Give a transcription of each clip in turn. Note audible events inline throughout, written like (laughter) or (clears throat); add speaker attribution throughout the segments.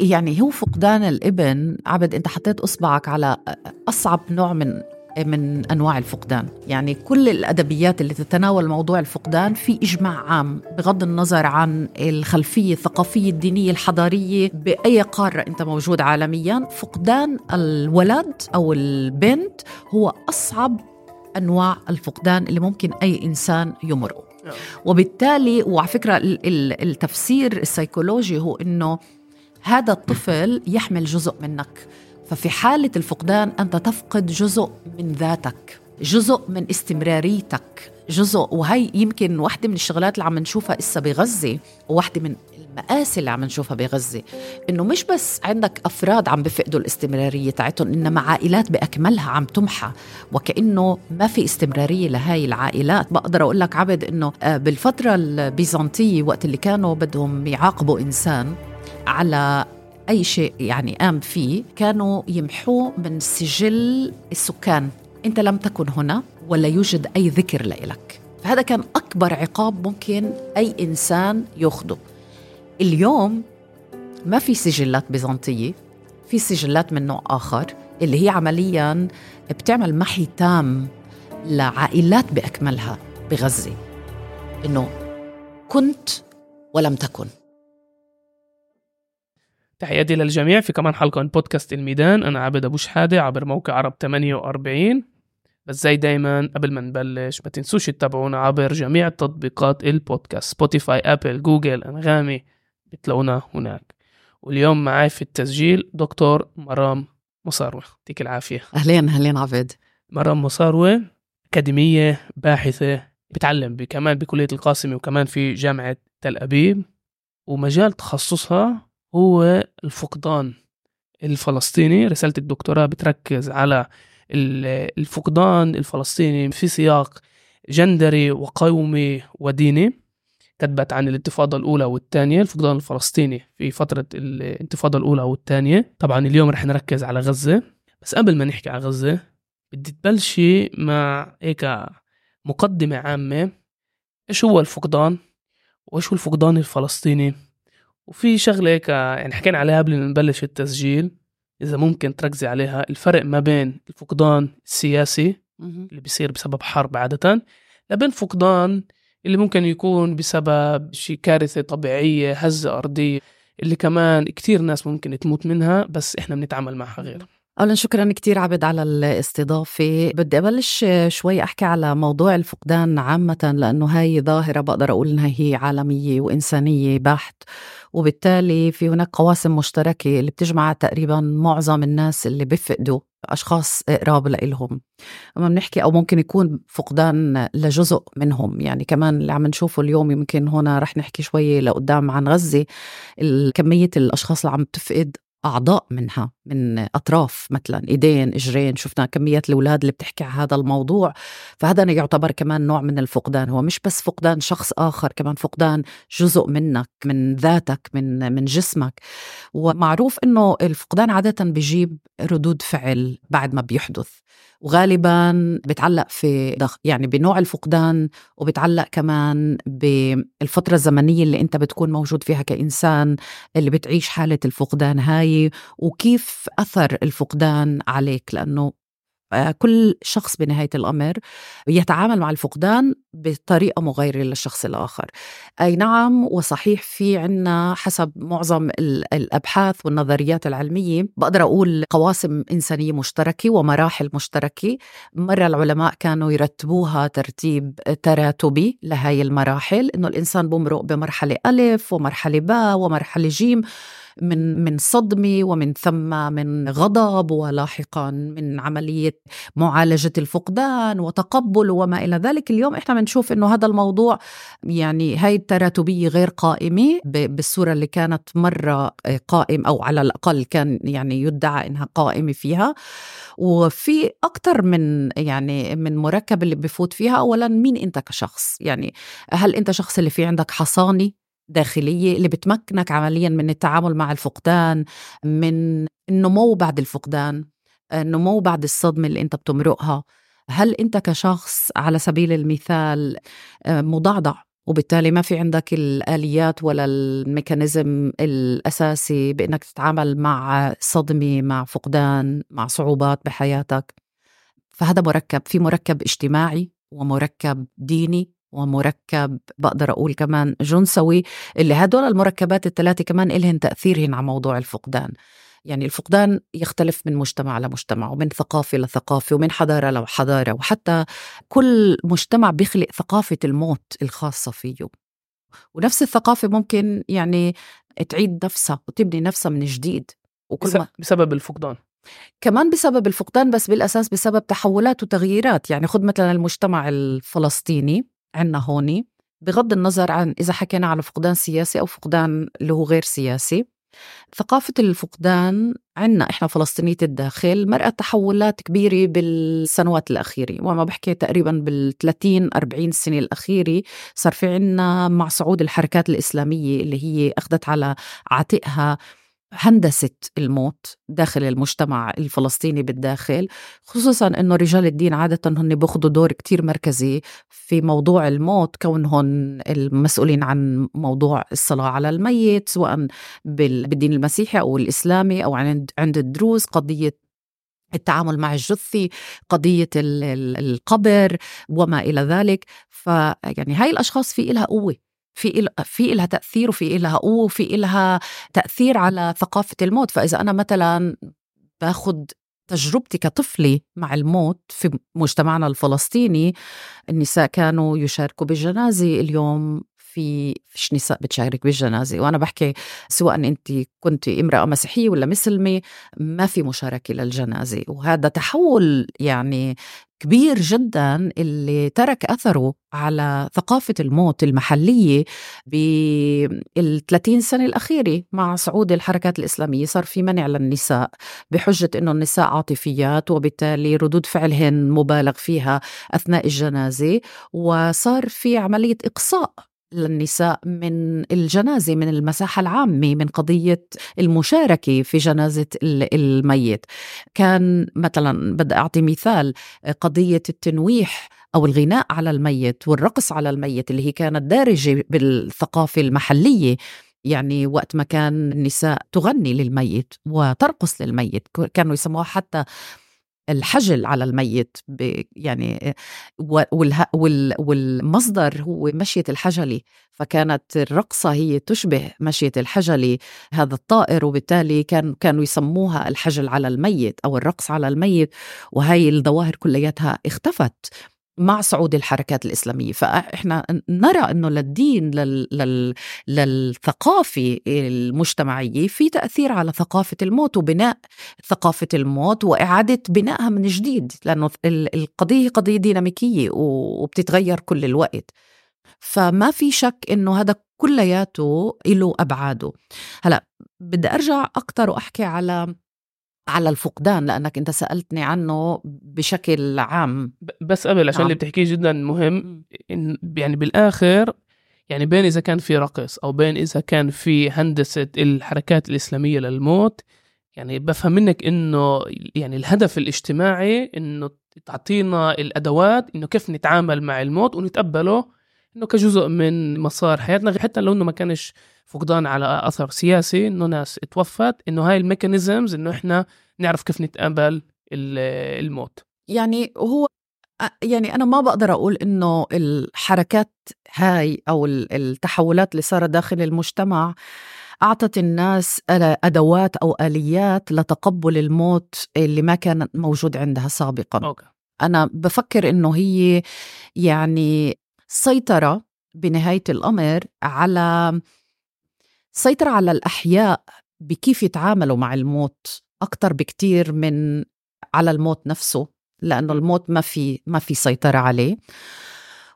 Speaker 1: يعني هو فقدان الابن عبد انت حطيت اصبعك على اصعب نوع من من انواع الفقدان، يعني كل الادبيات اللي تتناول موضوع الفقدان في اجماع عام بغض النظر عن الخلفية الثقافية الدينية الحضارية بأي قارة انت موجود عالميا، فقدان الولد أو البنت هو أصعب أنواع الفقدان اللي ممكن أي إنسان يمرقه. نعم. وبالتالي وعلى فكرة التفسير السيكولوجي هو إنه هذا الطفل يحمل جزء منك. ففي حالة الفقدان أنت تفقد جزء من ذاتك جزء من استمراريتك جزء وهي يمكن واحدة من الشغلات اللي عم نشوفها إسا بغزة وواحدة من المآسي اللي عم نشوفها بغزة. إنه مش بس عندك أفراد عم بفقدوا الاستمرارية تاعتهم إنما عائلات بأكملها عم تمحى. وكأنه ما في استمرارية لهاي العائلات. بقدر أقول لك عبد إنه آه، بالفترة البيزنطية وقت اللي كانوا بدهم يعاقبوا إنسان على أي شيء يعني قام فيه كانوا يمحوه من سجل السكان. أنت لم تكن هنا ولا يوجد أي ذكر لإلك. فهذا كان أكبر عقاب ممكن أي إنسان يأخذه. اليوم ما في سجلات بيزنطية في سجلات من نوع آخر اللي هي عمليا بتعمل محي تام لعائلات بأكملها بغزة. إنه كنت ولم تكن.
Speaker 2: تحياتي للجميع في كمان حلقة من بودكاست الميدان. أنا عبد أبو شحادة عبر موقع عرب 48 بس زي دايما قبل ما نبلش ما تنسوش تتابعونا عبر جميع تطبيقات البودكاست. سبوتيفاي أبل جوجل أنغامي بتلاقونا هناك. واليوم معي في التسجيل دكتور مرام مصاروة يعطيك العافية.
Speaker 1: أهلين أهلين عبد
Speaker 2: مرام مصاروة أكاديمية باحثة بتعلم كمان بكلية القاسمي وكمان في جامعة تل أبيب. ومجال تخصصها هو الفقدان الفلسطيني. رسالة الدكتوراه بتركز على الفقدان الفلسطيني في سياق جندري وقومي وديني. كتبت عن الانتفاضة الأولى والثانية الفقدان الفلسطيني في فترة الانتفاضة الأولى والثانية. طبعا اليوم رح نركز على غزة. بس قبل ما نحكي على غزة بدي تبلشي مع هيك مقدمة عامة. إيش هو الفقدان؟ وإيش هو الفقدان الفلسطيني؟ وفي شغلة هيك يعني حكينا عليها قبل ما نبلش التسجيل إذا ممكن تركزي عليها الفرق ما بين الفقدان السياسي اللي بيصير بسبب حرب عادة لبين فقدان اللي ممكن يكون بسبب شي كارثة طبيعية هزة أرضية اللي كمان كتير ناس ممكن تموت منها بس إحنا بنتعامل معها غير.
Speaker 1: اولا شكرا كثير عبد على الاستضافة. بدي أبلش شوي أحكي على موضوع الفقدان عامة لأنه هاي ظاهرة بقدر أقول إنها هي عالمية وإنسانية بحت. وبالتالي في هناك قواسم مشتركة اللي بتجمع تقريبا معظم الناس اللي بيفقدوا أشخاص قراب لإلهم. أما بنحكي أو ممكن يكون فقدان لجزء منهم. يعني كمان اللي عم نشوفه اليوم يمكن هنا رح نحكي شوي لقدام عن غزة كمية الأشخاص اللي عم تفقد أعضاء منها. من أطراف مثلا إيدين إجرين شفنا كمية الأولاد اللي بتحكي على هذا الموضوع. فهذا يعتبر كمان نوع من الفقدان. هو مش بس فقدان شخص آخر كمان فقدان جزء منك من ذاتك من من جسمك. ومعروف إنه الفقدان عادة بيجيب ردود فعل بعد ما بيحدث. وغالبا بتعلق في يعني بنوع الفقدان وبتعلق كمان بالفترة الزمنية اللي أنت بتكون موجود فيها كإنسان اللي بتعيش حالة الفقدان هاي. وكيف أثر الفقدان عليك؟ لأنه كل شخص بنهاية الأمر يتعامل مع الفقدان بطريقة مغايرة للشخص الآخر. أي نعم وصحيح في عنا حسب معظم الأبحاث والنظريات العلمية بقدر أقول قواسم إنسانية مشتركة ومراحل مشتركة. مرة العلماء كانوا يرتبوها ترتيب تراتبي لهي المراحل إنه الإنسان بمرق بمرحلة ألف ومرحلة باء ومرحلة جيم من من صدمه ومن ثم من غضب ولاحقا من عملية معالجة الفقدان وتقبل وما إلى ذلك. اليوم إحنا بنشوف إنه هذا الموضوع يعني هاي التراتبية غير قائمة بالصورة اللي كانت مرة قائم أو على الأقل كان يعني يدعى إنها قائمة فيها. وفي أكثر من يعني من مركب اللي بفوت فيها أولا مين أنت كشخص؟ يعني هل أنت شخص اللي في عندك حصانة؟ داخلية اللي بتمكنك عمليا من التعامل مع الفقدان من النمو بعد الفقدان النمو بعد الصدمة اللي أنت بتمرقها. هل أنت كشخص على سبيل المثال آه، مضعضع وبالتالي ما في عندك الآليات ولا الميكانيزم الأساسي بأنك تتعامل مع صدمة مع فقدان مع صعوبات بحياتك؟ فهذا مركب في مركب اجتماعي ومركب ديني ومركب بقدر أقول كمان جنسوي اللي هدول المركبات الثلاثة كمان إلهن تأثيرهن على موضوع الفقدان. يعني الفقدان يختلف من مجتمع لمجتمع ومن ثقافة لثقافة ومن حضارة لحضارة وحتى كل مجتمع بيخلق ثقافة الموت الخاصة فيه. ونفس الثقافة ممكن يعني تعيد نفسها وتبني نفسها من جديد
Speaker 2: وكل ما بسبب الفقدان.
Speaker 1: كمان بسبب الفقدان بس بالأساس بسبب تحولات وتغييرات. يعني خذ مثلا المجتمع الفلسطيني. عندنا هون بغض النظر عن إذا حكينا على فقدان سياسي أو فقدان اللي هو غير سياسي ثقافة الفقدان عنا إحنا فلسطينية الداخل مرأت تحولات كبيرة بالسنوات الأخيرة. وما بحكي تقريبا بال 30 40 سنة الأخيرة صار في عنا مع صعود الحركات الإسلامية اللي هي أخذت على عاتقها. هندسة الموت داخل المجتمع الفلسطيني بالداخل خصوصا أنه رجال الدين عادة هن بياخذوا دور كتير مركزي في موضوع الموت كونهم المسؤولين عن موضوع الصلاة على الميت سواء بالدين المسيحي أو الإسلامي أو عند الدروز قضية التعامل مع الجثة قضية القبر وما إلى ذلك. فيعني هاي الأشخاص في إلها قوة. في في لها تأثير وفي لها قوة وفي لها تأثير على ثقافة الموت. فإذا أنا مثلا باخذ تجربتي كطفلة مع الموت في مجتمعنا الفلسطيني النساء كانوا يشاركوا بالجنازة اليوم في فيش نساء بتشارك بالجنازة. وأنا بحكي سواء أنت كنت امرأة مسيحية ولا مسلمة ما في مشاركة للجنازة. وهذا تحول يعني كبير جدا اللي ترك أثره على ثقافة الموت المحلية بال 30 سنة الأخيرة مع صعود الحركات الإسلامية. صار في منع للنساء بحجة إنه النساء عاطفيات وبالتالي ردود فعلهن مبالغ فيها أثناء الجنازة وصار في عملية إقصاء للنساء من الجنازة من المساحة العامة من قضية المشاركة في جنازة الميت. كان مثلا بدي أعطي مثال قضية التنويح أو الغناء على الميت والرقص على الميت اللي هي كانت دارجة بالثقافة المحلية. يعني وقت ما كان النساء تغني للميت وترقص للميت كانوا يسموها حتى الحجل على الميت يعني والمصدر هو مشية الحجلي فكانت الرقصة هي تشبه مشية الحجلي هذا الطائر وبالتالي كان كانوا يسموها الحجل على الميت أو الرقص على الميت وهي الظواهر كلياتها اختفت. مع صعود الحركات الإسلامية. فإحنا نرى أنه للدين لل... لل... للثقافة المجتمعية في تأثير على ثقافة الموت وبناء ثقافة الموت وإعادة بنائها من جديد لأنه القضية قضية ديناميكية وبتتغير كل الوقت. فما في شك إنه هذا كلياته له أبعاده. هلأ بدي أرجع أكثر وأحكي على على الفقدان لأنك أنت سألتني عنه بشكل عام.
Speaker 2: بس قبل عشان اللي بتحكيه جدا مهم إن يعني بالآخر يعني بين إذا كان في رقص أو بين إذا كان في هندسة الحركات الإسلامية للموت يعني بفهم منك إنه يعني الهدف الاجتماعي إنه تعطينا الأدوات إنه كيف نتعامل مع الموت ونتقبله إنه كجزء من مسار حياتنا حتى لو إنه ما كانش فقدان على أثر سياسي إنه ناس توفت إنه هاي ال mechanisms إنه إحنا نعرف كيف نتقبل الموت
Speaker 1: يعني هو يعني أنا ما بقدر أقول إنه الحركات هاي أو التحولات اللي صارت داخل المجتمع أعطت الناس أدوات أو آليات لتقبل الموت اللي ما كان موجود عندها سابقا
Speaker 2: okay.
Speaker 1: أنا بفكر إنه هي يعني سيطرة بنهاية الأمر على سيطرة على الأحياء بكيف يتعاملوا مع الموت أكثر بكتير من على الموت نفسه لأنه الموت ما في ما في سيطرة عليه.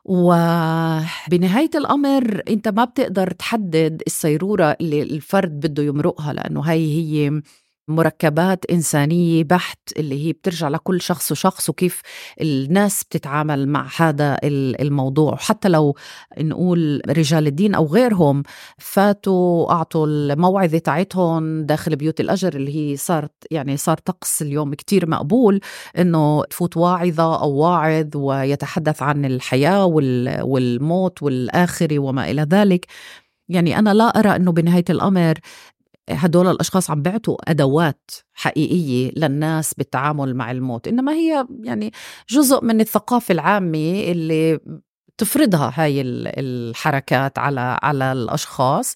Speaker 1: وبنهاية الأمر أنت ما بتقدر تحدد السيرورة اللي الفرد بده يمرقها لأنه هاي هي مركبات إنسانية بحت اللي هي بترجع لكل شخص وشخص وكيف الناس بتتعامل مع هذا الموضوع. حتى لو نقول رجال الدين أو غيرهم فاتوا أعطوا الموعظة تاعتهم داخل بيوت الأجر اللي هي صارت يعني صار طقس اليوم كتير مقبول إنه تفوت واعظة أو واعظ ويتحدث عن الحياة والموت والآخرة وما إلى ذلك. يعني أنا لا أرى أنه بنهاية الأمر هدول الأشخاص عم بيعطوا أدوات حقيقية للناس بالتعامل مع الموت إنما هي يعني جزء من الثقافة العامة اللي تفرضها هاي الحركات على على الأشخاص.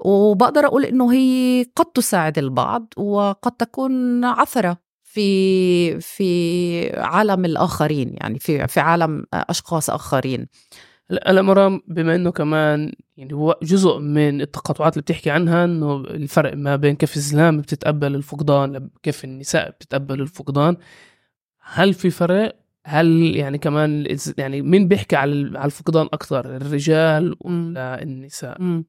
Speaker 1: وبقدر أقول إنه هي قد تساعد البعض وقد تكون عثرة في في عالم الآخرين يعني في في عالم أشخاص آخرين.
Speaker 2: الامر بما إنه كمان يعني هو جزء من التقاطعات اللي بتحكي عنها إنه الفرق ما بين كيف الإسلام بتتقبل الفقدان كيف النساء بتتقبل الفقدان هل في فرق؟ هل يعني كمان يعني مين بيحكي على الفقدان أكثر الرجال ولا النساء؟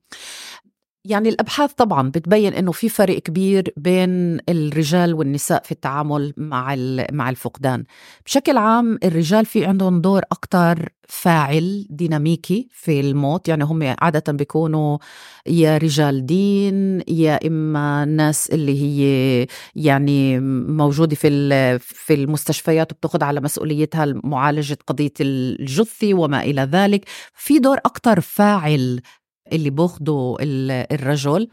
Speaker 1: يعني الأبحاث طبعا بتبين إنه في فرق كبير بين الرجال والنساء في التعامل مع مع الفقدان. بشكل عام الرجال في عندهم دور أكثر فاعل ديناميكي في الموت يعني هم عادة بيكونوا يا رجال دين يا إما ناس اللي هي يعني موجودة في في المستشفيات وبتاخذ على مسؤوليتها معالجة قضية الجثة وما إلى ذلك. في دور أكثر فاعل اللي باخده الرجل.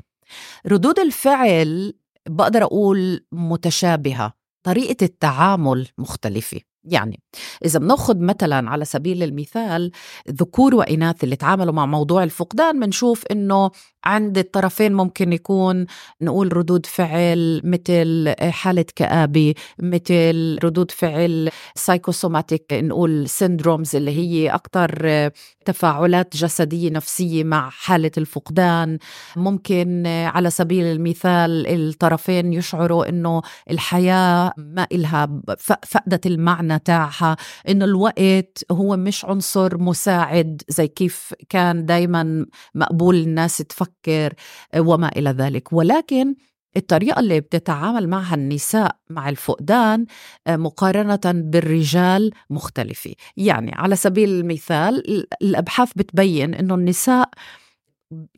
Speaker 1: ردود الفعل بقدر أقول متشابهة. طريقة التعامل مختلفة. يعني. إذا بناخذ مثلا على سبيل المثال ذكور وإناث اللي تعاملوا مع موضوع الفقدان بنشوف إنه عند الطرفين ممكن يكون نقول ردود فعل مثل حالة كآبة مثل ردود فعل psychosomatic نقول syndromes اللي هي أكثر تفاعلات جسدية نفسية مع حالة الفقدان. ممكن على سبيل المثال الطرفين يشعروا إنه الحياة ما إلها فقدت المعنى تاعها إنه الوقت هو مش عنصر مساعد زي كيف كان دايما مقبول الناس تفكر وما إلى ذلك. ولكن الطريقة اللي بتتعامل معها النساء مع الفقدان مقارنة بالرجال مختلفة. يعني على سبيل المثال الأبحاث بتبين أنه النساء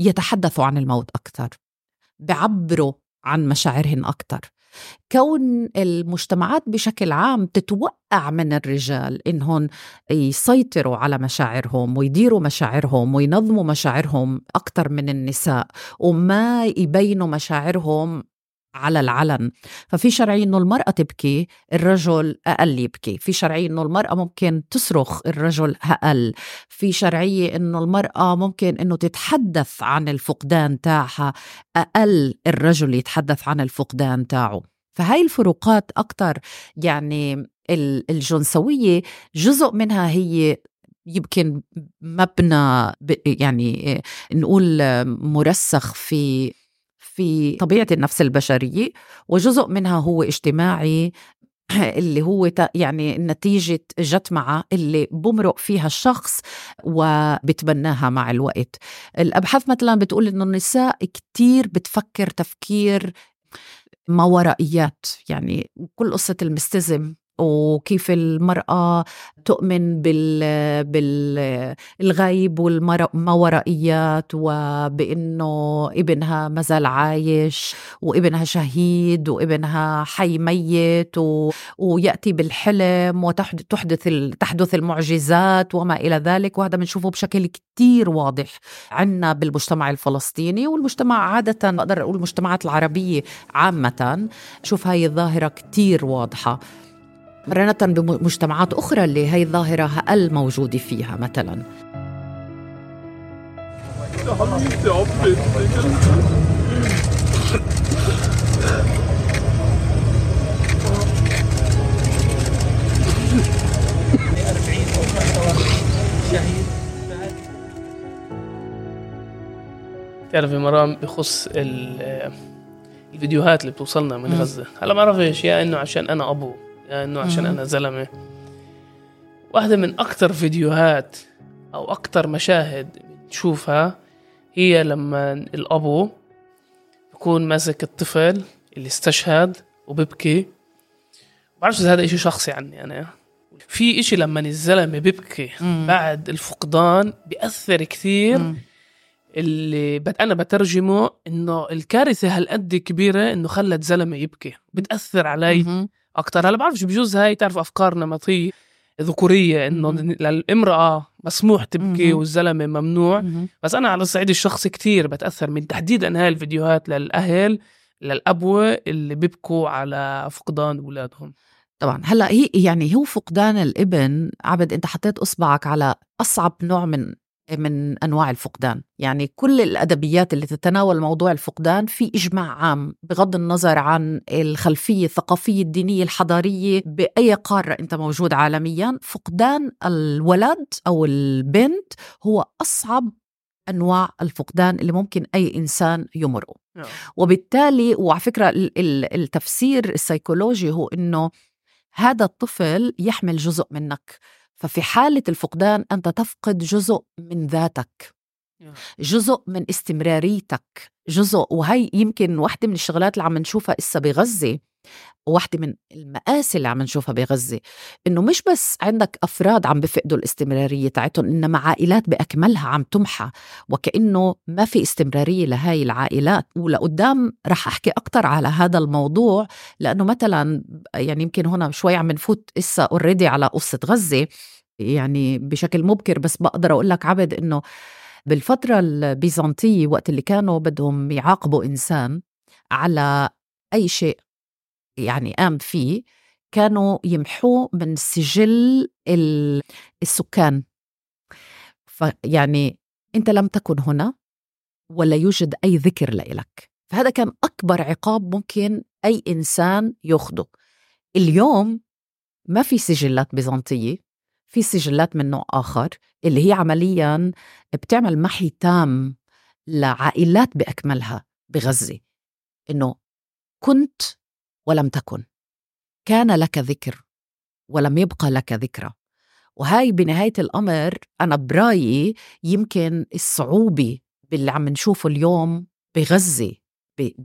Speaker 1: يتحدثوا عن الموت أكثر بعبروا عن مشاعرهن أكثر كون المجتمعات بشكل عام تتوقع من الرجال إنهم يسيطروا على مشاعرهم ويديروا مشاعرهم وينظموا مشاعرهم أكثر من النساء وما يبينوا مشاعرهم على العلن. ففي شرعية إنه المرأة تبكي الرجل أقل يبكي. في شرعية إنه المرأة ممكن تصرخ الرجل أقل. في شرعية إنه المرأة ممكن إنه تتحدث عن الفقدان تاعها أقل الرجل يتحدث عن الفقدان تاعه. فهاي الفروقات أكتر يعني الجنسوية جزء منها هي يمكن مبنى يعني نقول مرسخ في في طبيعة النفس البشرية وجزء منها هو اجتماعي (clears throat) اللي هو يعني نتيجة جتمعة اللي بمرق فيها الشخص وبتبناها مع الوقت. الأبحاث مثلا بتقول إنه النساء كتير بتفكر تفكير ما ورائيات يعني كل قصة المستزم وكيف المرأة تؤمن بال بالغيب والماورائيات وبأنه ابنها مازال عايش وابنها شهيد وابنها حي ميت. ويأتي بالحلم وتحدث تحدث المعجزات وما إلى ذلك وهذا بنشوفه بشكل كتير واضح عنا بالمجتمع الفلسطيني والمجتمع عادة بقدر أقول المجتمعات العربية عامة شوف هاي الظاهرة كتير واضحة مقارنة بمجتمعات أخرى اللي هي الظاهرة أقل موجودة فيها مثلا؟
Speaker 2: تعرف مرام بخص الفيديوهات اللي بتوصلنا من غزة. هلا ما بعرفش يا إنه عشان أنا أبو. إنه عشان أنا زلمة. واحدة من أكتر فيديوهات أو أكتر مشاهد تشوفها هي لما الأبو بكون ماسك الطفل اللي استشهد وببكي. بعرفش إذا هذا إشي شخصي عني أنا. في إشي لما الزلمة بيبكي
Speaker 1: مم.
Speaker 2: بعد الفقدان بيأثر كثير.
Speaker 1: مم.
Speaker 2: اللي بت أنا بترجمه إنه الكارثة هالقد كبيرة إنه خلت زلمة يبكي. بتأثر علي. أكثر هلا بعرفش بجوز هاي تعرف افكار نمطيه ذكورية إنه
Speaker 1: مم.
Speaker 2: للامرأة مسموح تبكي
Speaker 1: مم.
Speaker 2: والزلمة ممنوع
Speaker 1: مهم.
Speaker 2: بس أنا على الصعيد الشخصي كتير بتأثر من تحديدا هاي الفيديوهات للأهل للأبوة اللي بيبكوا على فقدان أولادهم
Speaker 1: طبعا هلأ هي يعني هو فقدان الابن عبد أنت حطيت إصبعك على أصعب نوع من من أنواع الفقدان. يعني كل الأدبيات اللي تتناول موضوع الفقدان في إجماع عام بغض النظر عن الخلفية الثقافية الدينية الحضارية بأي قارة أنت موجود عالميا. فقدان الولد أو البنت هو أصعب أنواع الفقدان اللي ممكن أي إنسان يمره وبالتالي وعلى ال- التفسير السيكولوجي هو إنه هذا الطفل يحمل جزء منك. ففي حالة الفقدان أنت تفقد جزء من ذاتك جزء من استمراريتك جزء وهي يمكن واحدة من الشغلات اللي عم نشوفها إسا بغزة واحدة من المآسي اللي عم نشوفها بغزة إنه مش بس عندك أفراد عم بفقدوا الاستمرارية تاعتهم إنما عائلات بأكملها عم تمحى وكأنه ما في استمرارية لهاي العائلات. ولقدام رح أحكي أكتر على هذا الموضوع لأنه مثلا يعني يمكن هنا شوي عم نفوت إسا اوريدي على قصة غزة يعني بشكل مبكر بس بقدر أقول لك عبد إنه بالفترة البيزنطية وقت اللي كانوا بدهم يعاقبوا إنسان على أي شيء يعني قام فيه كانوا يمحوه من سجل ال- السكان. فيعني أنت لم تكن هنا ولا يوجد أي ذكر لإلك. فهذا كان أكبر عقاب ممكن أي إنسان ياخده. اليوم ما في سجلات بيزنطية في سجلات من نوع آخر اللي هي عمليا بتعمل محي تام لعائلات بأكملها بغزة. إنه كنت ولم تكن. كان لك ذكر ولم يبقى لك ذكرى. وهاي بنهاية الأمر أنا برأيي يمكن الصعوبة باللي عم نشوفه اليوم بغزة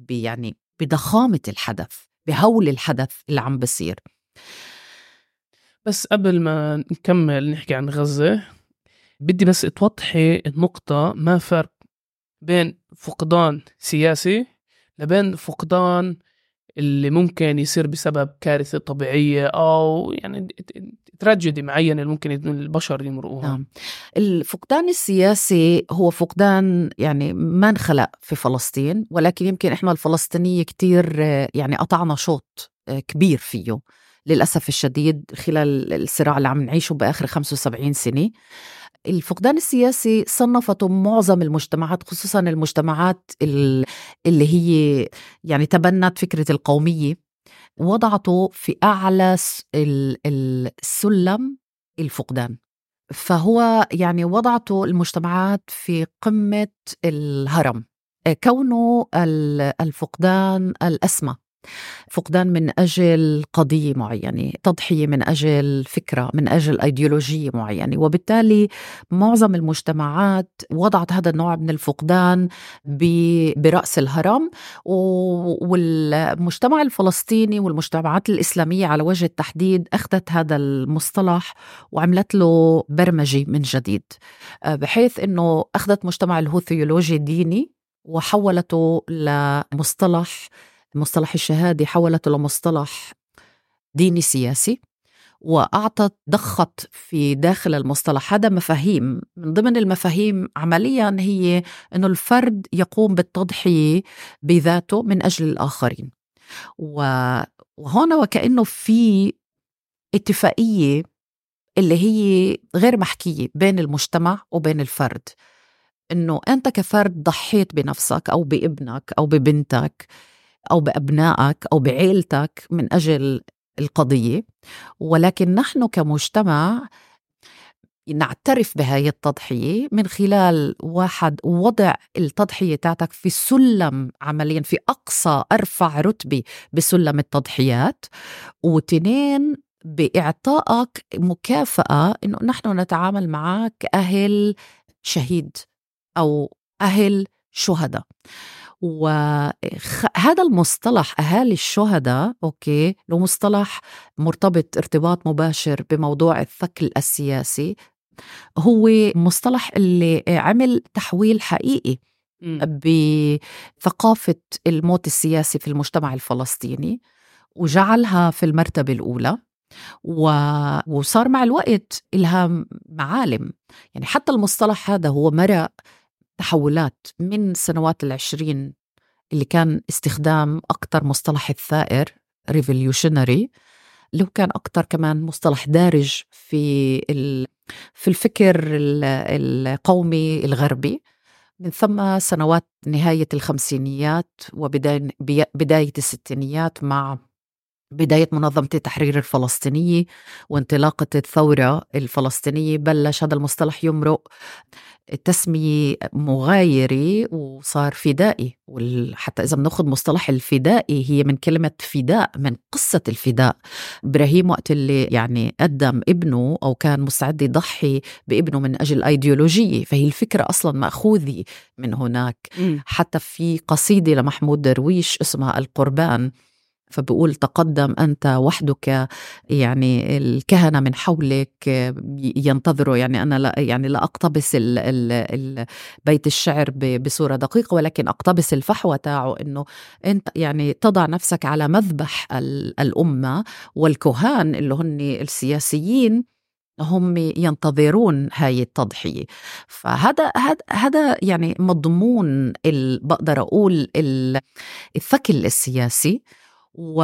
Speaker 1: يعني بضخامة الحدث بهول الحدث اللي عم بصير.
Speaker 2: بس قبل ما نكمل نحكي عن غزة بدي بس توضحي النقطة ما فرق بين فقدان سياسي لبين فقدان اللي ممكن يصير بسبب كارثة طبيعية أو يعني تراجيدي معينة اللي ممكن البشر يمرقوها.
Speaker 1: نعم. الفقدان السياسي هو فقدان يعني ما انخلق في فلسطين ولكن يمكن إحنا الفلسطينية كتير آه، يعني قطعنا شوط آه، كبير فيه للأسف الشديد خلال الصراع اللي عم نعيشه بآخر 75 سنة. الفقدان السياسي صنفته معظم المجتمعات خصوصا المجتمعات ال- اللي هي يعني تبنت فكرة القومية. وضعته في ال- السلم الفقدان. فهو يعني وضعته المجتمعات في قمة الهرم. كونه ال- الفقدان الأسمى. فقدان من أجل قضية معينة تضحية من أجل فكرة من أجل أيديولوجية معينة. وبالتالي معظم المجتمعات وضعت هذا النوع من الفقدان برأس الهرم. والمجتمع الفلسطيني والمجتمعات الإسلامية على وجه التحديد أخذت هذا المصطلح وعملت له برمجة من جديد. آه، بحيث أنه أخذت مجتمع الهوثيولوجي الديني وحولته لمصطلح مصطلح الشهادة حولته لمصطلح ديني سياسي وأعطت ضخت في داخل المصطلح هذا مفاهيم. من ضمن المفاهيم عمليا هي أنه الفرد يقوم بالتضحية بذاته من أجل الآخرين. و- وهنا وكأنه في اتفاقية اللي هي غير محكية بين المجتمع وبين الفرد. إنه أنت كفرد ضحيت بنفسك أو بابنك أو ببنتك أو بأبنائك أو بعيلتك من أجل القضية ولكن نحن كمجتمع نعترف بهاي التضحية من خلال واحد وضع التضحية تاعتك في سلم عمليا في أقصى أرفع رتبة بسلم التضحيات. وتنين بإعطائك مكافأة إنه نحن نتعامل معك كأهل شهيد أو أهل شهداء. وهذا المصطلح أهالي الشهداء أوكي له مصطلح مرتبط ارتباط مباشر بموضوع الثكل السياسي هو مصطلح اللي عمل تحويل حقيقي بثقافة الموت السياسي في المجتمع الفلسطيني وجعلها في المرتبة الأولى و... وصار مع الوقت إلها معالم. يعني حتى المصطلح هذا هو مرق تحولات من سنوات العشرين اللي كان استخدام أكثر مصطلح الثائر ريفوليوشنري اللي هو كان أكثر كمان مصطلح دارج في. في الفكر القومي الغربي من ثم سنوات نهاية الخمسينيات وبداية الستينيات مع بداية منظمة التحرير الفلسطينية وانطلاقة الثورة الفلسطينية بلش هذا المصطلح يمرق. تسمية مغايرة وصار فدائي وحتى إذا بناخذ مصطلح الفدائي هي من كلمة فداء من قصة الفداء. إبراهيم وقت اللي يعني قدم ابنه أو كان مستعد يضحي بابنه من أجل أيديولوجية فهي الفكرة أصلا مأخوذة من هناك. حتى في قصيدة لمحمود درويش اسمها القربان فبقول تقدم أنت وحدك يعني الكهنة من حولك ينتظروا يعني أنا لا يعني لا أقتبس ال ال ال بيت الشعر بصورة دقيقة ولكن أقتبس الفحوى تاعه أنه أنت يعني تضع نفسك على مذبح الأمة والكهان اللي هن السياسيين هم ينتظرون هاي التضحية. فهذا هذا هذا يعني مضمون بقدر أقول الثكل السياسي. و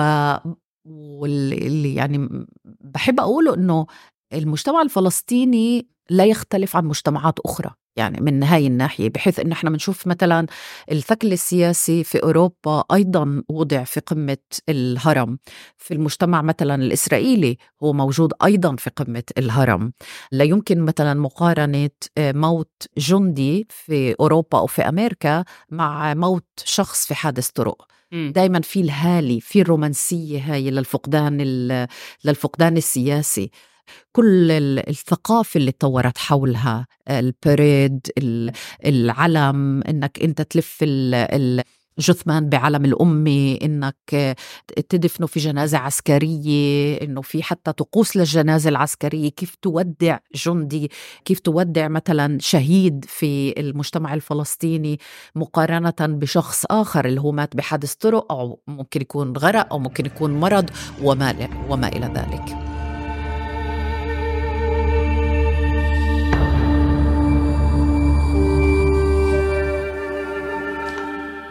Speaker 1: واللي يعني بحب أقوله إنه المجتمع الفلسطيني لا يختلف عن مجتمعات أخرى يعني من هاي الناحية بحيث إن إحنا بنشوف مثلا الثكل السياسي في أوروبا أيضا وضع في قمة الهرم. في المجتمع مثلا الإسرائيلي هو موجود أيضا في قمة الهرم. لا يمكن مثلا مقارنة موت جندي في أوروبا أو في أمريكا مع موت شخص في حادث طرق. دائما في الهالي في الرومانسية هاي للفقدان للفقدان السياسي. كل الثقافة اللي تطورت حولها البريد العلم إنك أنت تلف جثمان بعلم الأمة إنك تدفنه في جنازة عسكرية إنه في حتى طقوس للجنازة العسكرية. كيف تودع جندي؟ كيف تودع مثلا شهيد في المجتمع الفلسطيني مقارنة بشخص آخر اللي هو مات بحادث طرق أو ممكن يكون غرق أو ممكن يكون مرض وما, وما إلى ذلك؟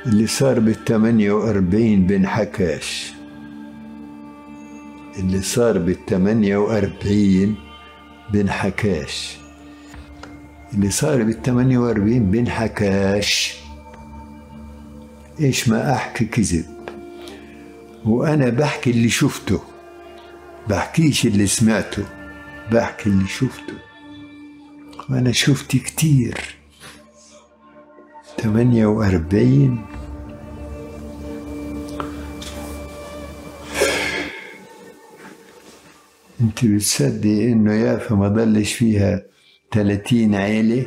Speaker 3: اللي صار بال 48 بنحكاش اللي صار بال 48 بنحكاش اللي صار بال 48 بنحكاش إيش ما أحكي كذب. وأنا بحكي اللي شفته. بحكيش اللي سمعته. بحكي اللي شفته. وأنا شفت كتير. 48 انت بتصدقي انه يافا ما ضلش فيها ثلاثين عيلة؟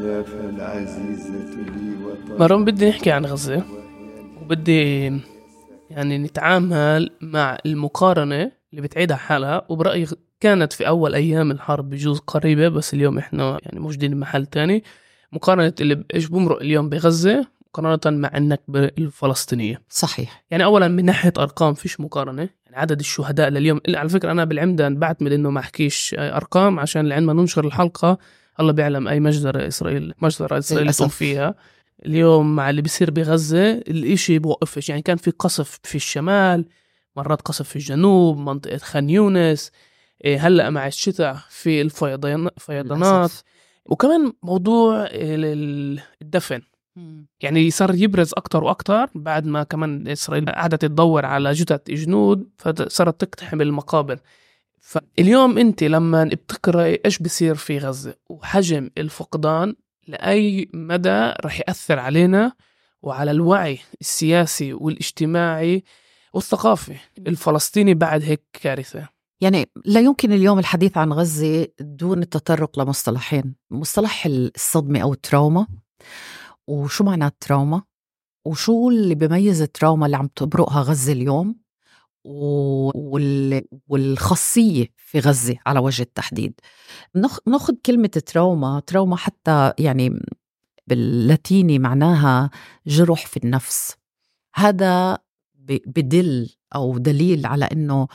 Speaker 2: يافا العزيزة لي وطن مرون بدي نحكي عن غزة. وبدي يعني نتعامل مع المقارنة اللي بتعيدها حالها. وبرأيي كانت في أول أيام الحرب بجوز قريبة بس اليوم إحنا يعني موجودين بمحل تاني. مقارنة اللي إيش بمرق اليوم بغزة مقارنة مع النكبة الفلسطينية
Speaker 1: صحيح.
Speaker 2: يعني أولا من ناحية أرقام فيش مقارنة. يعني عدد الشهداء لليوم على فكرة أنا بالعمدة بعتمد إنه ما أحكيش أرقام عشان لعندما ننشر الحلقة. الله بيعلم أي مجزرة إسرائيل مجزرة إسرائيل فيها. اليوم مع اللي بيصير بغزة الإشي بوقفش يعني كان في قصف في الشمال مرات قصف في الجنوب منطقة خان يونس. إيه، هلأ مع الشتاء في الفيضانات وكمان موضوع الدفن. يعني صار يبرز أكثر وأكثر بعد ما كمان إسرائيل قعدت تدور على جثث جنود فصارت تقتحم المقابر. فاليوم أنت لما بتقرأي إيش بصير في غزة وحجم الفقدان لأي مدى رح يأثر علينا وعلى الوعي السياسي والاجتماعي والثقافي الفلسطيني بعد هيك كارثة.
Speaker 1: يعني لا يمكن اليوم الحديث عن غزة دون التطرق لمصطلحين مصطلح الصدمة أو التراوما. وشو معنى التراوما؟ وشو اللي بيميز التراوما اللي عم تبرقها غزة اليوم؟ والخاصية في غزة على وجه التحديد. ناخذ كلمة تراوما تراوما حتى يعني باللاتيني معناها جرح في النفس. هذا بدل أو دليل على أنه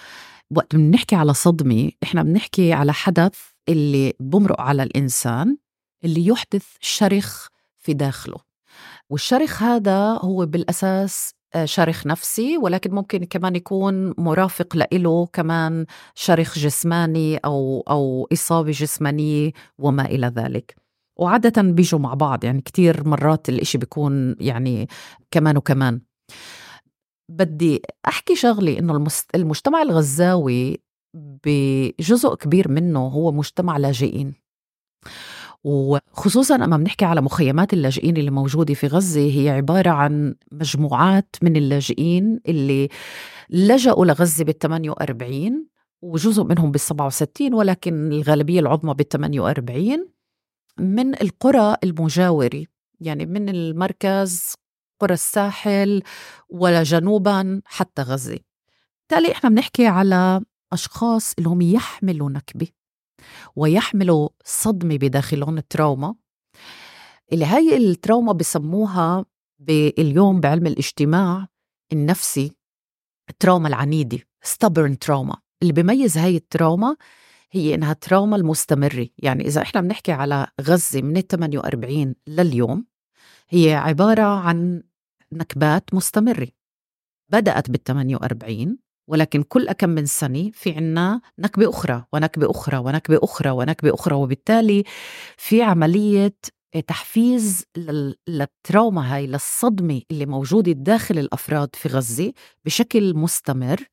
Speaker 1: وقت بنحكي على صدمة إحنا بنحكي على حدث اللي بمرق على الإنسان اللي يحدث شرخ في داخله. والشرخ هذا هو بالأساس آه، شرخ نفسي ولكن ممكن كمان يكون مرافق له كمان شرخ جسماني أو أو إصابة جسمانية وما إلى ذلك. وعادة بيجوا مع بعض يعني كتير مرات الإشي بيكون يعني كمان وكمان. بدي أحكي شغلي إنه المجتمع الغزاوي بجزء كبير منه هو مجتمع لاجئين. وخصوصا أما بنحكي على مخيمات اللاجئين اللي موجودة في غزة هي عبارة عن مجموعات من اللاجئين اللي لجأوا لغزة بال 48 وجزء منهم بال 67 ولكن الغالبية العظمى بال 48 من القرى المجاورة يعني من المركز قرى الساحل ولا جنوبا حتى غزة. بالتالي إحنا بنحكي على أشخاص اللي هم يحملوا نكبة. ويحملوا صدمة بداخلهم التراوما. اللي هاي التراوما بسموها باليوم بعلم الاجتماع النفسي التراوما العنيدة stubborn trauma. اللي بيميز هاي التراوما هي إنها تراوما المستمرة. يعني إذا إحنا بنحكي على غزة من ال 48 لليوم هي عبارة عن نكبات مستمرة. بدأت بال 48 ولكن كل كم من سنة في عنا نكبة أخرى ونكبة أخرى ونكبة أخرى ونكبة أخرى وبالتالي في عملية تحفيز للتراوما هاي للصدمة اللي موجودة داخل الأفراد في غزة بشكل مستمر.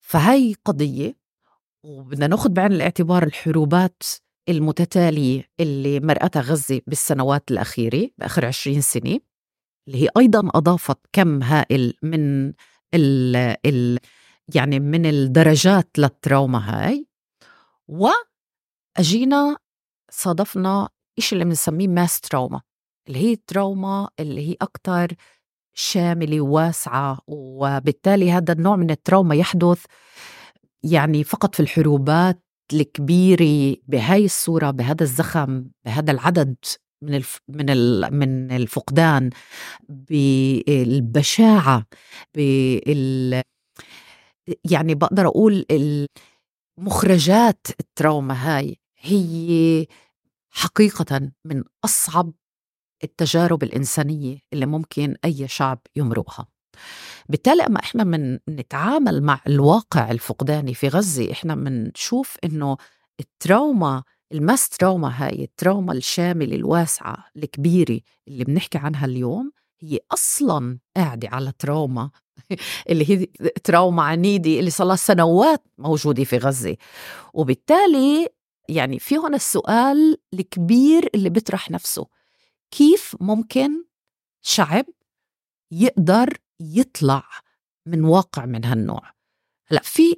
Speaker 1: فهي قضية وبدنا ناخذ بعين الاعتبار الحروبات المتتالية اللي مرأتها غزة بالسنوات الأخيرة بآخر عشرين سنة اللي هي أيضا أضافت كم هائل من ال ال يعني من الدرجات للتراوما هاي وأجينا صادفنا إيش اللي بنسميه ماس تراوما اللي هي التراوما اللي هي أكتر شاملة وواسعة وبالتالي هذا النوع من التراوما يحدث يعني فقط في الحروبات الكبيرة بهاي الصورة بهذا الزخم بهذا العدد من الف من من الفقدان بالبشاعة بال يعني بقدر أقول مخرجات ال trauma هاي هي حقيقة من أصعب التجارب الإنسانية اللي ممكن أي شعب يمرقها. بالتالي أما إحنا من نتعامل مع الواقع الفقداني في غزة إحنا بنشوف إنه ال trauma ال mass trauma هاي ال trauma الشاملة الواسعة الكبيرة اللي بنحكي عنها اليوم هي أصلا قاعدة على تراوما اللي هي تراوما عنيدة اللي صار لها سنوات موجودة في غزة. وبالتالي يعني في هون السؤال الكبير اللي بيطرح نفسه كيف ممكن شعب يقدر يطلع من واقع من هالنوع؟ هلأ في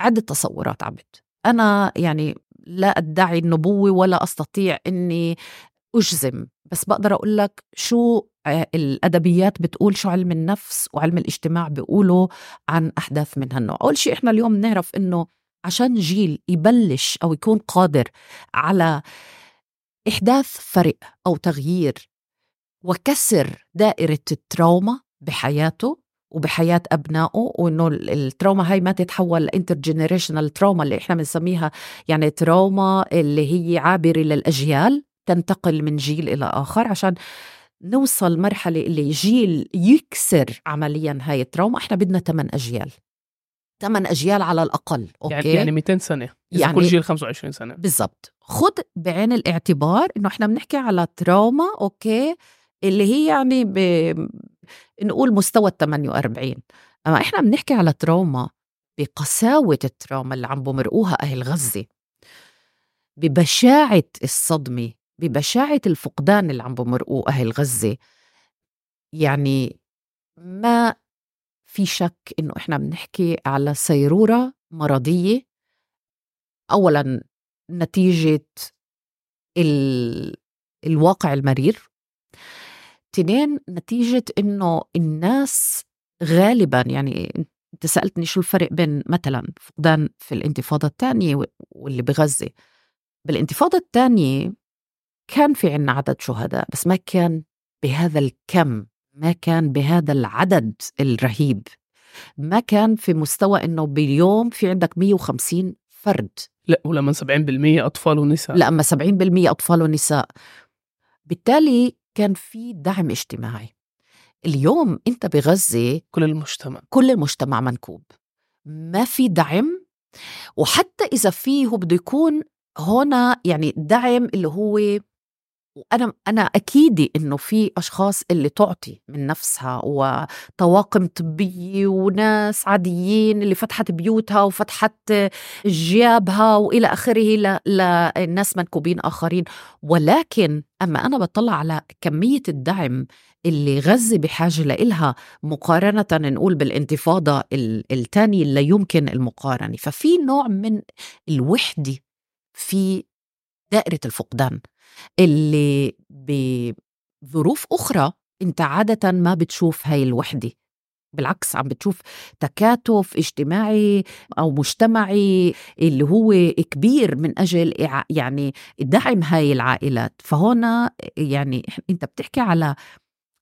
Speaker 1: عدة تصورات عبد. أنا يعني لا أدعي النبوة ولا أستطيع أني أجزم بس بقدر أقول لك شو الأدبيات بتقول شو علم النفس وعلم الاجتماع بيقولوا عن أحداث من هالنوع. أول شيء إحنا اليوم نعرف إنه عشان جيل يبلش أو يكون قادر على إحداث فرق أو تغيير وكسر دائرة ال trauma بحياته وبحياة أبنائه وإنه ال trauma هاي ما تتحول ل intergenerational trauma اللي إحنا بنسميها يعني trauma اللي هي عابرة للأجيال تنتقل من جيل إلى آخر عشان نوصل مرحلة اللي جيل يكسر عمليا هاي ال trauma إحنا بدنا ثمان أجيال. ثمان أجيال على الأقل
Speaker 2: okay؟ يعني يعني 200 سنة إذا يعني كل جيل 25 سنة.
Speaker 1: بالضبط. خد بعين الاعتبار إنه إحنا بنحكي على trauma okay؟ اللي هي يعني ب... نقول مستوى ال 48 أما إحنا بنحكي على trauma بقساوة التراوما اللي عم بمرقوها أهل غزة ببشاعة الصدمة ببشاعة الفقدان اللي عم بمرقوه أهل غزة. يعني ما في شك إنه إحنا بنحكي على سيرورة مرضية. أولا نتيجة ال... الواقع المرير. تنين نتيجة إنه الناس غالبا يعني أنت سألتني شو الفرق بين مثلا فقدان في الانتفاضة الثانية واللي بغزة. بالانتفاضة الثانية كان في عنا عدد شهداء بس ما كان بهذا الكم ما كان بهذا العدد الرهيب. ما كان في مستوى إنه باليوم في عندك 150 فرد.
Speaker 2: لا ولما 70% أطفال ونساء.
Speaker 1: لا أما 70% أطفال ونساء. بالتالي كان في دعم اجتماعي. اليوم أنت بغزة
Speaker 2: كل المجتمع.
Speaker 1: كل المجتمع منكوب. ما في دعم وحتى إذا فيه هو بده يكون هنا يعني دعم اللي هو وأنا أنا أكيد إنه في أشخاص اللي تعطي من نفسها وطواقم طبية وناس عاديين اللي فتحت بيوتها وفتحت جيابها وإلى آخره للناس منكوبين آخرين. ولكن أما أنا بطلع على كمية الدعم اللي غزة بحاجة لإلها مقارنة نقول بالانتفاضة الثانية اللي يمكن المقارنة. ففي نوع من الوحدة في دائرة الفقدان. اللي بظروف أخرى أنت عادة ما بتشوف هاي الوحدة بالعكس عم بتشوف تكاتف اجتماعي أو مجتمعي اللي هو كبير من أجل يعني دعم هاي العائلات. فهنا يعني أنت بتحكي على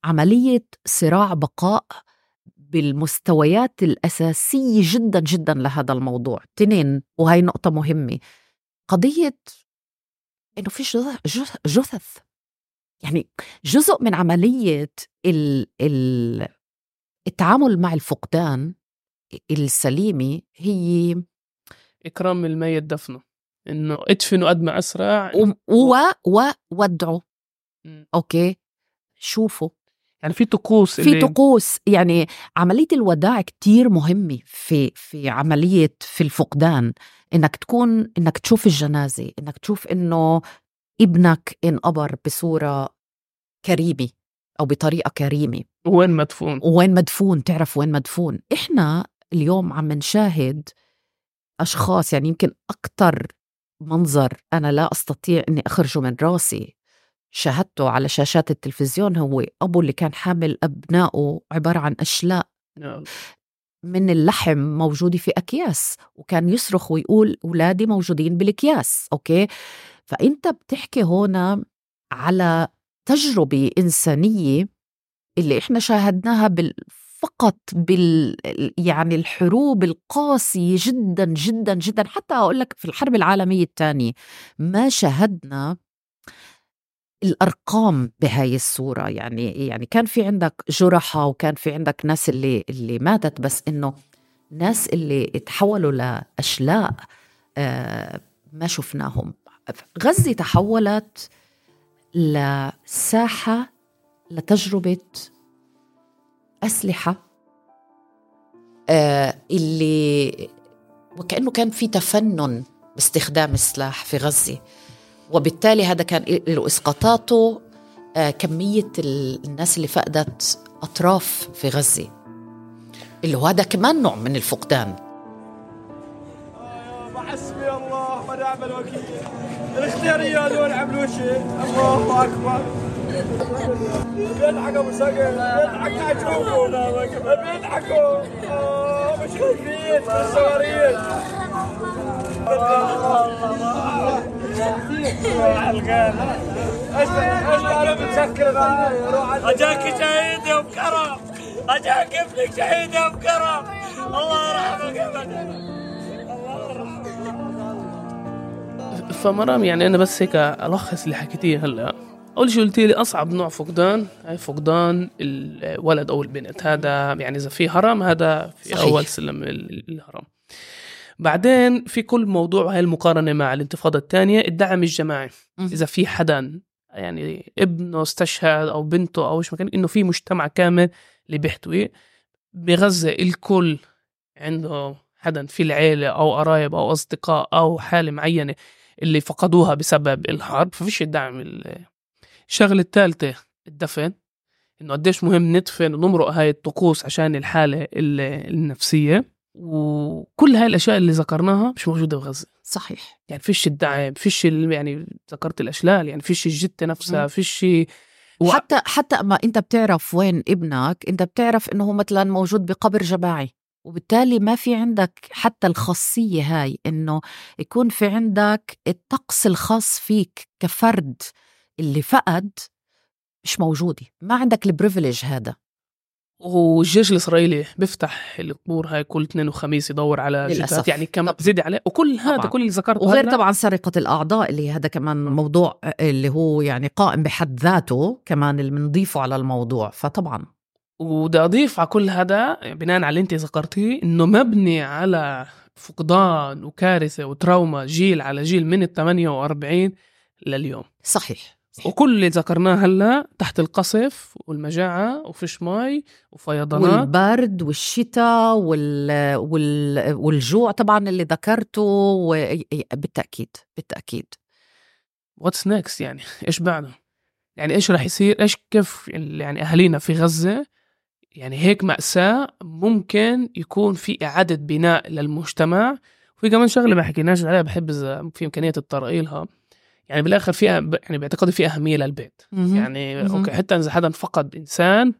Speaker 1: عملية صراع بقاء بالمستويات الأساسية جدا جدا لهذا الموضوع. تنين وهي نقطة مهمة. قضية إنه في جثث. يعني جزء من عملية ال ال التعامل مع الفقدان السليمة هي
Speaker 2: إكرام الميت دفنه إنه ادفنوا قد ما أسرع.
Speaker 1: و و ودعوا. أوكي. شوفوا.
Speaker 2: يعني في طقوس
Speaker 1: في طقوس. يعني عملية الوداع كتير مهمة في في عملية في الفقدان. إنك تكون إنك تشوف الجنازة إنك تشوف إنه ابنك انقبر بصورة كريمة أو بطريقة كريمة.
Speaker 2: وين مدفون؟
Speaker 1: وين مدفون؟ تعرف وين مدفون. إحنا اليوم عم نشاهد أشخاص يعني يمكن أكثر منظر أنا لا أستطيع إني أخرجه من راسي. شاهدته على شاشات التلفزيون هو أبو اللي كان حامل أبنائه عبارة عن أشلاء.
Speaker 2: نعم.
Speaker 1: من اللحم موجودة في أكياس وكان يصرخ ويقول أولادي موجودين بالأكياس. أوكي؟ فأنت بتحكي هنا على تجربة إنسانية اللي إحنا شاهدناها بال فقط بال يعني الحروب القاسية جدا جدا جدا. حتى أقول لك في الحرب العالمية الثانية ما شاهدنا الأرقام بهاي الصورة. يعني يعني كان في عندك جرحى وكان في عندك ناس اللي اللي ماتت بس إنه ناس اللي تحولوا لأشلاء آه ما شفناهم. غزة تحولت لساحة لتجربة أسلحة آه اللي وكأنه كان في تفنن باستخدام السلاح في غزة. وبالتالي هذا كان له إسقاطاته آه، كمية الناس اللي فقدت أطراف في غزة. اللي هو هذا كمان نوع من الفقدان. حسبي الله ونعم الوكيل. الاختياريه هذول عملوا شيء الله أكبر. بيضحكوا مسجل بيضحكوا تشوفوا بيضحكوا. مش خايفين الصواريخ أجاك شهيد يا بكرم أجاك ابنك شهيد يا بكرم الله يرحمك. ابدا
Speaker 2: فمرام يعني أنا بس هيك ألخص اللي حكيتيه هلأ. أول شيء قلتي لي أصعب نوع فقدان هي فقدان الولد أو البنت. هذا يعني إذا في هرم هذا في صحيح. أول سلم الهرم. بعدين في كل موضوع هاي المقارنة مع الانتفاضة الثانية الدعم الجماعي. إذا في حدا يعني ابنه استشهد أو بنته أو إيش مكان إنه في مجتمع كامل اللي بيحتوي بغزة الكل عنده حدا في العيلة أو قرايب أو أصدقاء أو حالة معينة اللي فقدوها بسبب الحرب ففيش الدعم. الشغلة الثالثة الدفن. إنه قديش مهم ندفن ونمرق هاي الطقوس عشان الحالة النفسية. وكل هاي الأشياء اللي ذكرناها مش موجودة بغزة.
Speaker 1: صحيح.
Speaker 2: يعني فيش الدعم فيش يعني ذكرت الأشلال يعني فيش الجته نفسها فيش و-
Speaker 1: حتى حتى اما أنت بتعرف وين ابنك أنت بتعرف إنه هو مثلا موجود بقبر جماعي وبالتالي ما في عندك حتى الخاصية هاي إنه يكون في عندك الطقس الخاص فيك كفرد اللي فقد مش موجودة ما عندك ال privilege هذا.
Speaker 2: والجيش الإسرائيلي بيفتح القبور هاي كل اثنين وخميس يدور على
Speaker 1: للأسف.
Speaker 2: جثث يعني كم. بزيد عليه وكل هذا
Speaker 1: طبعاً.
Speaker 2: كل اللي ذكرته
Speaker 1: وغير طبعا سرقة الأعضاء اللي هذا كمان موضوع اللي هو يعني قائم بحد ذاته كمان اللي بنضيفه على الموضوع فطبعا
Speaker 2: وبدي أضيف على كل هذا بناء على اللي أنت ذكرتيه إنه مبني على فقدان وكارثة وتراوما جيل على جيل من ال 48 لليوم
Speaker 1: صحيح
Speaker 2: وكل اللي ذكرناه هلا تحت القصف والمجاعة وفيش مي وفيضانات.
Speaker 1: والبرد والشتاء وال... وال... والجوع طبعا اللي ذكرته و... بالتأكيد بالتأكيد.
Speaker 2: What's next يعني؟ (laughs) إيش بعده؟ يعني إيش راح يصير؟ إيش كيف يعني أهالينا في غزة؟ يعني هيك مأساة ممكن يكون في إعادة بناء للمجتمع. وفي كمان شغلة ما حكيناش عليها بحب إذا في إمكانية تطرقيلها يعني بالآخر في يعني باعتقادي في أهمية للبيت. يعني
Speaker 1: مهم.
Speaker 2: okay حتى إذا حدا فقد إنسان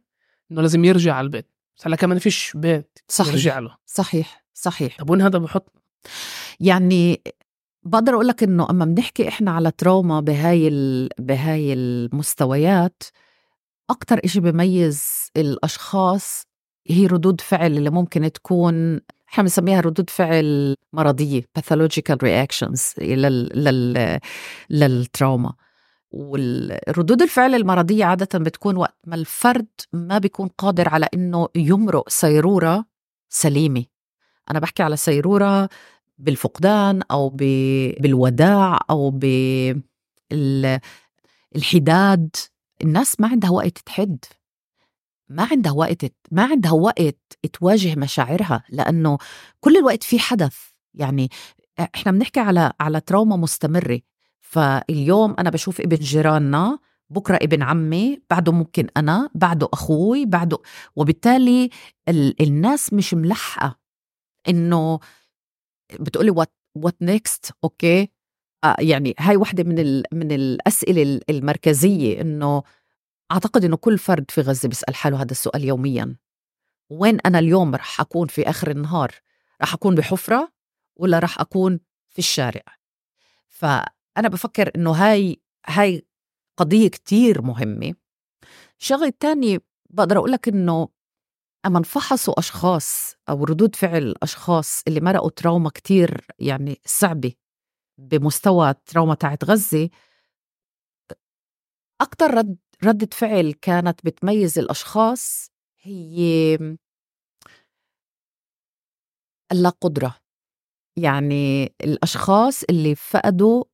Speaker 2: إنه لازم يرجع على البيت. بس هلأ كمان فيش بيت
Speaker 1: صحيح.
Speaker 2: يرجع له.
Speaker 1: صحيح صحيح.
Speaker 2: طب وين هذا بحط؟
Speaker 1: يعني بقدر أقول لك إنه أما بنحكي إحنا على تروما بهاي ال... بهاي المستويات أكثر إشي بيميز الأشخاص هي ردود فعل اللي ممكن تكون إحنا بنسميها ردود فعل مرضية pathological reactions لل... لل... للتروما. والردود الفعل المرضية عادة بتكون وقت ما الفرد ما بيكون قادر على إنه يمرق سيرورة سليمة. أنا بحكي على سيرورة بالفقدان ب... بالوداع أو بالحداد الناس ما عندها وقت تحد. ما عندها وقت ما عندها وقت تواجه مشاعرها لأنه كل الوقت في حدث. يعني إحنا بنحكي على على trauma مستمرة. فاليوم أنا بشوف ابن جيراننا بكرة ابن عمي بعده ممكن أنا بعده أخوي بعده وبالتالي ال... الناس مش ملحقة إنه بتقولي what what next okay؟ آه يعني هاي وحدة من ال... من الأسئلة المركزية إنه أعتقد إنه كل فرد في غزة بيسأل حاله هذا السؤال يوميا. وين أنا اليوم رح أكون في آخر النهار؟ رح أكون بحفرة ولا رح أكون في الشارع؟ فأنا بفكر إنه هاي هاي قضية كتير مهمة. الشغله الثانية بقدر أقول لك إنه أما انفحصوا أشخاص أو ردود فعل أشخاص اللي مرقوا تراوما كتير يعني صعبة بمستوى التراوما تاعت غزة أكتر رد ردة فعل كانت بتميز الأشخاص هي اللا قدرة يعني الأشخاص اللي فقدوا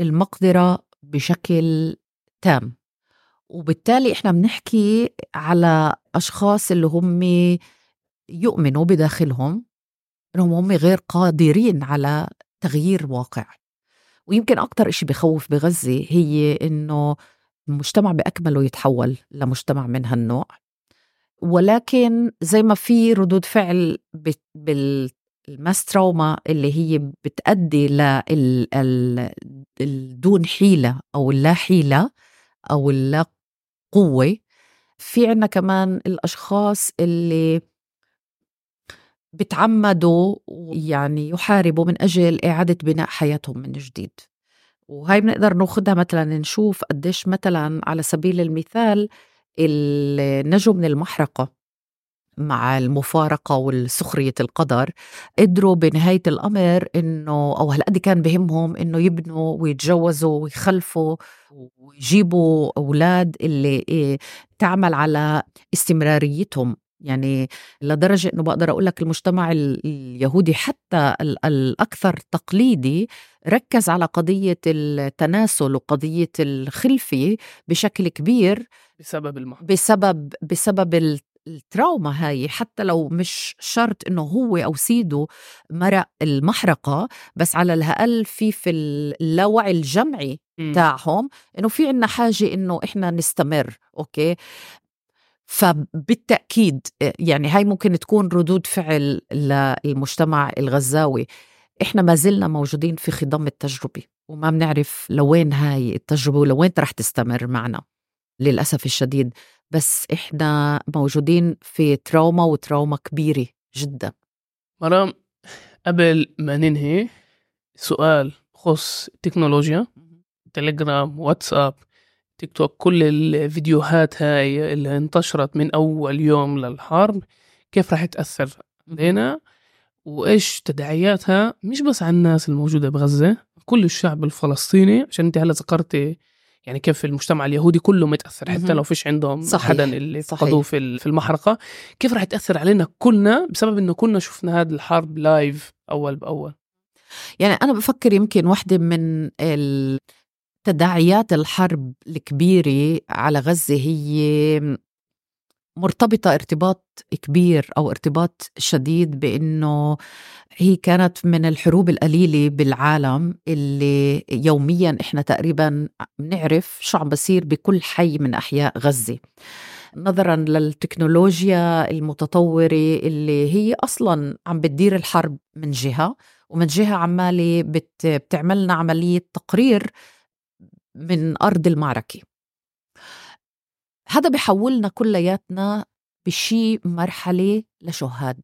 Speaker 1: المقدرة بشكل تام. وبالتالي إحنا بنحكي على أشخاص اللي هم يؤمنوا بداخلهم إنهم هم غير قادرين على تغيير واقع. ويمكن أكثر شيء بخوف بغزة هي إنه المجتمع بأكمله يتحول لمجتمع من هالنوع ولكن زي ما في ردود فعل بالماس تروما اللي هي بتأدي للدون حيلة أو اللا حيلة أو اللا قوة. في عنا كمان الأشخاص اللي بتعمدوا يعني يحاربوا من أجل إعادة بناء حياتهم من جديد. وهاي بنقدر ناخدها مثلا نشوف قديش مثلا على سبيل المثال النجوا من المحرقة مع المفارقة والسخرية القدر قدروا بنهاية الأمر إنه أو هالقد كان بهمهم إنه يبنوا ويتجوزوا ويخلفوا ويجيبوا أولاد اللي إيه تعمل على استمراريتهم. يعني لدرجة إنه بقدر أقول لك المجتمع اليهودي حتى الأكثر تقليدي ركز على قضية التناسل وقضية الخلفة بشكل كبير
Speaker 2: بسبب المحرقة
Speaker 1: بسبب بسبب التراوما هاي. حتى لو مش شرط إنه هو أو سيده مرق المحرقة بس على الأقل في في اللاوعي الجمعي تاعهم إنه في عنا حاجة إنه إحنا نستمر أوكي؟ فبالتأكيد يعني هاي ممكن تكون ردود فعل للمجتمع الغزاوي. إحنا ما زلنا موجودين في خضم التجربة وما بنعرف لوين هاي التجربة ولوين رح تستمر معنا للأسف الشديد. بس إحنا موجودين في تراوما وتراوما كبيرة جدا.
Speaker 2: مرام قبل ما ننهي سؤال خص التكنولوجيا تليجرام واتساب تيك توك كل الفيديوهات هاي اللي انتشرت من أول يوم للحرب كيف راح تأثر علينا؟ وإيش تداعياتها؟ مش بس على الناس الموجودة بغزة كل الشعب الفلسطيني. عشان أنت هلا ذكرتي يعني كيف المجتمع اليهودي كله متأثر حتى لو فيش عندهم
Speaker 1: صحيح.
Speaker 2: حدا اللي. فقدوه في في المحرقة. كيف راح تأثر علينا كلنا بسبب إنه كنا شفنا هذه الحرب لايف أول بأول؟
Speaker 1: يعني أنا بفكر يمكن واحدة من ال- تداعيات الحرب الكبيرة على غزة هي مرتبطة ارتباط كبير أو ارتباط شديد بأنه هي كانت من الحروب القليلة بالعالم اللي يوميا إحنا تقريبا بنعرف شو عم بصير بكل حي من أحياء غزة. نظرا للتكنولوجيا المتطورة اللي هي أصلا عم بتدير الحرب من جهة ومن جهة عمالة بت بتعملنا عملية تقرير من أرض المعركة. هذا بحولنا كلياتنا بشي مرحلة لشهاد.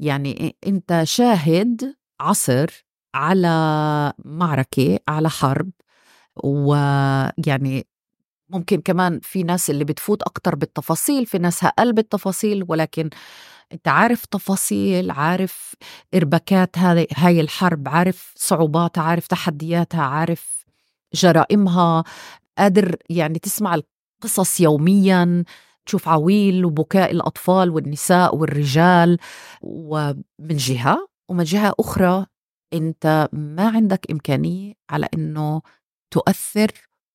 Speaker 1: يعني إنت شاهد عصر على معركة على حرب ويعني ممكن كمان في ناس اللي بتفوت أكتر بالتفاصيل في ناس أقل بالتفاصيل ولكن أنت عارف تفاصيل عارف اربكات هذه هاي الحرب عارف صعوباتها عارف تحدياتها عارف جرائمها قادر يعني تسمع القصص يوميا تشوف عويل وبكاء الأطفال والنساء والرجال ومن جهة ومن جهة أخرى أنت ما عندك إمكانية على أنه تؤثر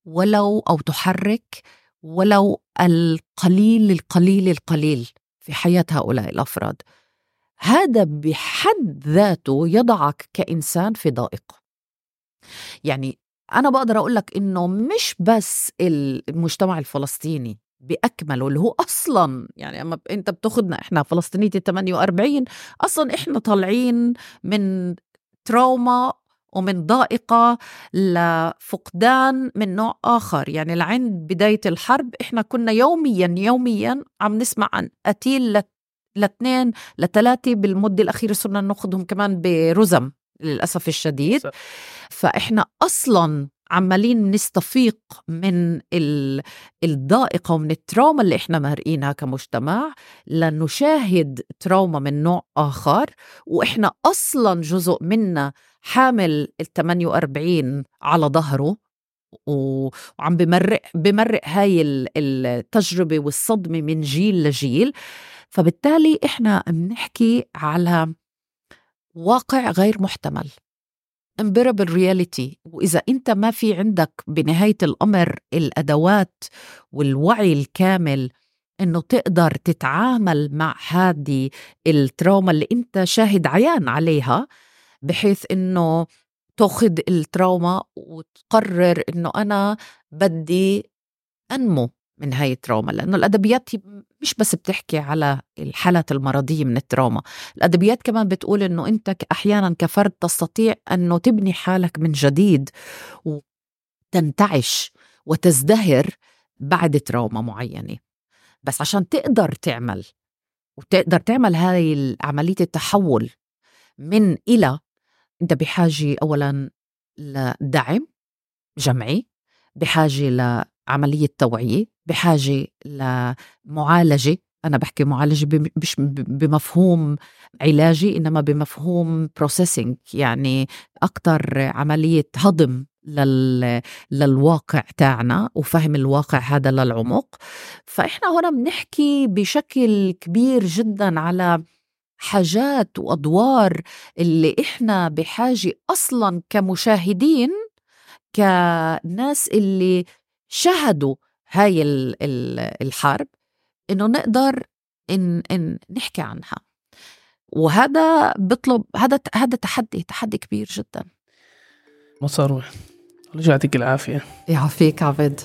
Speaker 1: ولو أو تحرك ولو القليل القليل القليل في حياة هؤلاء الأفراد. هذا بحد ذاته يضعك كإنسان في ضائق يعني أنا بقدر أقول لك إنه مش بس المجتمع الفلسطيني بأكمله اللي هو أصلا يعني أما أنت بتاخدنا إحنا فلسطينية ال 48 أصلا إحنا طالعين من تروما ومن ضائقة لفقدان من نوع آخر. يعني لعند بداية الحرب إحنا كنا يوميا يوميا عم نسمع عن قتيل لاثنين لثلاثة بالمدة الأخيرة صرنا ناخذهم كمان برزم للأسف الشديد. فإحنا أصلا عمالين نستفيق من ال- الضائقة ومن التراوما اللي إحنا مارقينها كمجتمع لنشاهد تراوما من نوع آخر. وإحنا أصلا جزء منا حامل ال 48 على ظهره. وعم بمرق بمرق هاي ال- التجربة والصدمة من جيل لجيل. فبالتالي إحنا بنحكي على واقع غير محتمل. Unbearable reality. وإذا أنت ما في عندك بنهاية الأمر الأدوات والوعي الكامل إنه تقدر تتعامل مع هذه التراوما اللي أنت شاهد عيان عليها بحيث إنه تاخذ التراوما وتقرر إنه أنا بدي أنمو. من هاي التراوما لأنه الأدبيات مش بس بتحكي على الحالات المرضية من التراوما الأدبيات كمان بتقول إنه أنت أحيانا كفرد تستطيع أنه تبني حالك من جديد وتنتعش وتزدهر بعد تراوما معينة. بس عشان تقدر تعمل وتقدر تعمل هاي عملية التحول من إلى أنت بحاجة أولا لدعم جمعي بحاجة لعملية توعية بحاجة لمعالجة. أنا بحكي معالجة بم- مش بمفهوم علاجي إنما بمفهوم بروسيسنج يعني أكتر عملية هضم لل... للواقع تاعنا وفهم الواقع هذا للعمق. فإحنا هنا بنحكي بشكل كبير جدا على حاجات وأدوار اللي إحنا بحاجة أصلا كمشاهدين كناس اللي شهدوا هاي ال- ال- الحرب إنه نقدر إن, إن نحكي عنها. وهذا بطلب هذا هذا تحدي تحدي كبير جدا.
Speaker 2: مسار الله يعطيك العافية.
Speaker 1: يعافيك عبد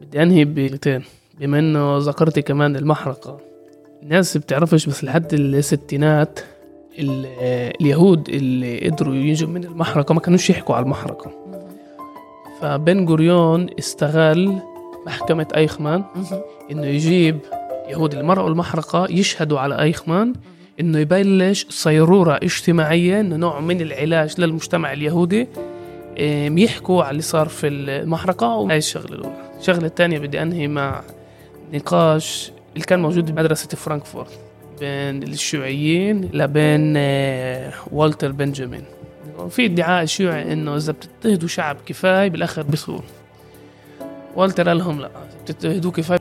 Speaker 2: بدي أنهي بكلمتين بما إنه ذكرتي كمان المحرقة الناس بتعرفش بس لحد الستينات ال- اليهود اللي قدروا يجوا من المحرقة ما كانوش يحكوا على المحرقة. فبن جوريون استغل محكمة أيخمان إنه يجيب يهود المرأة والمحرقة يشهدوا على أيخمان إنه يبلش صيرورة اجتماعية إنه نوع من العلاج للمجتمع اليهودي يحكوا على اللي صار في المحرقة وهي الشغلة الأولى. الشغلة الثانية بدي أنهي مع نقاش اللي كان موجود بمدرسة فرانكفورت بين الشيوعيين لبين آه، والتر بنجامين. في ادعاء شيوعي إنه إذا بتضطهدوا شعب كفاية بالآخر بيثور والتر قال لهم لا بتضطهدوه كفايه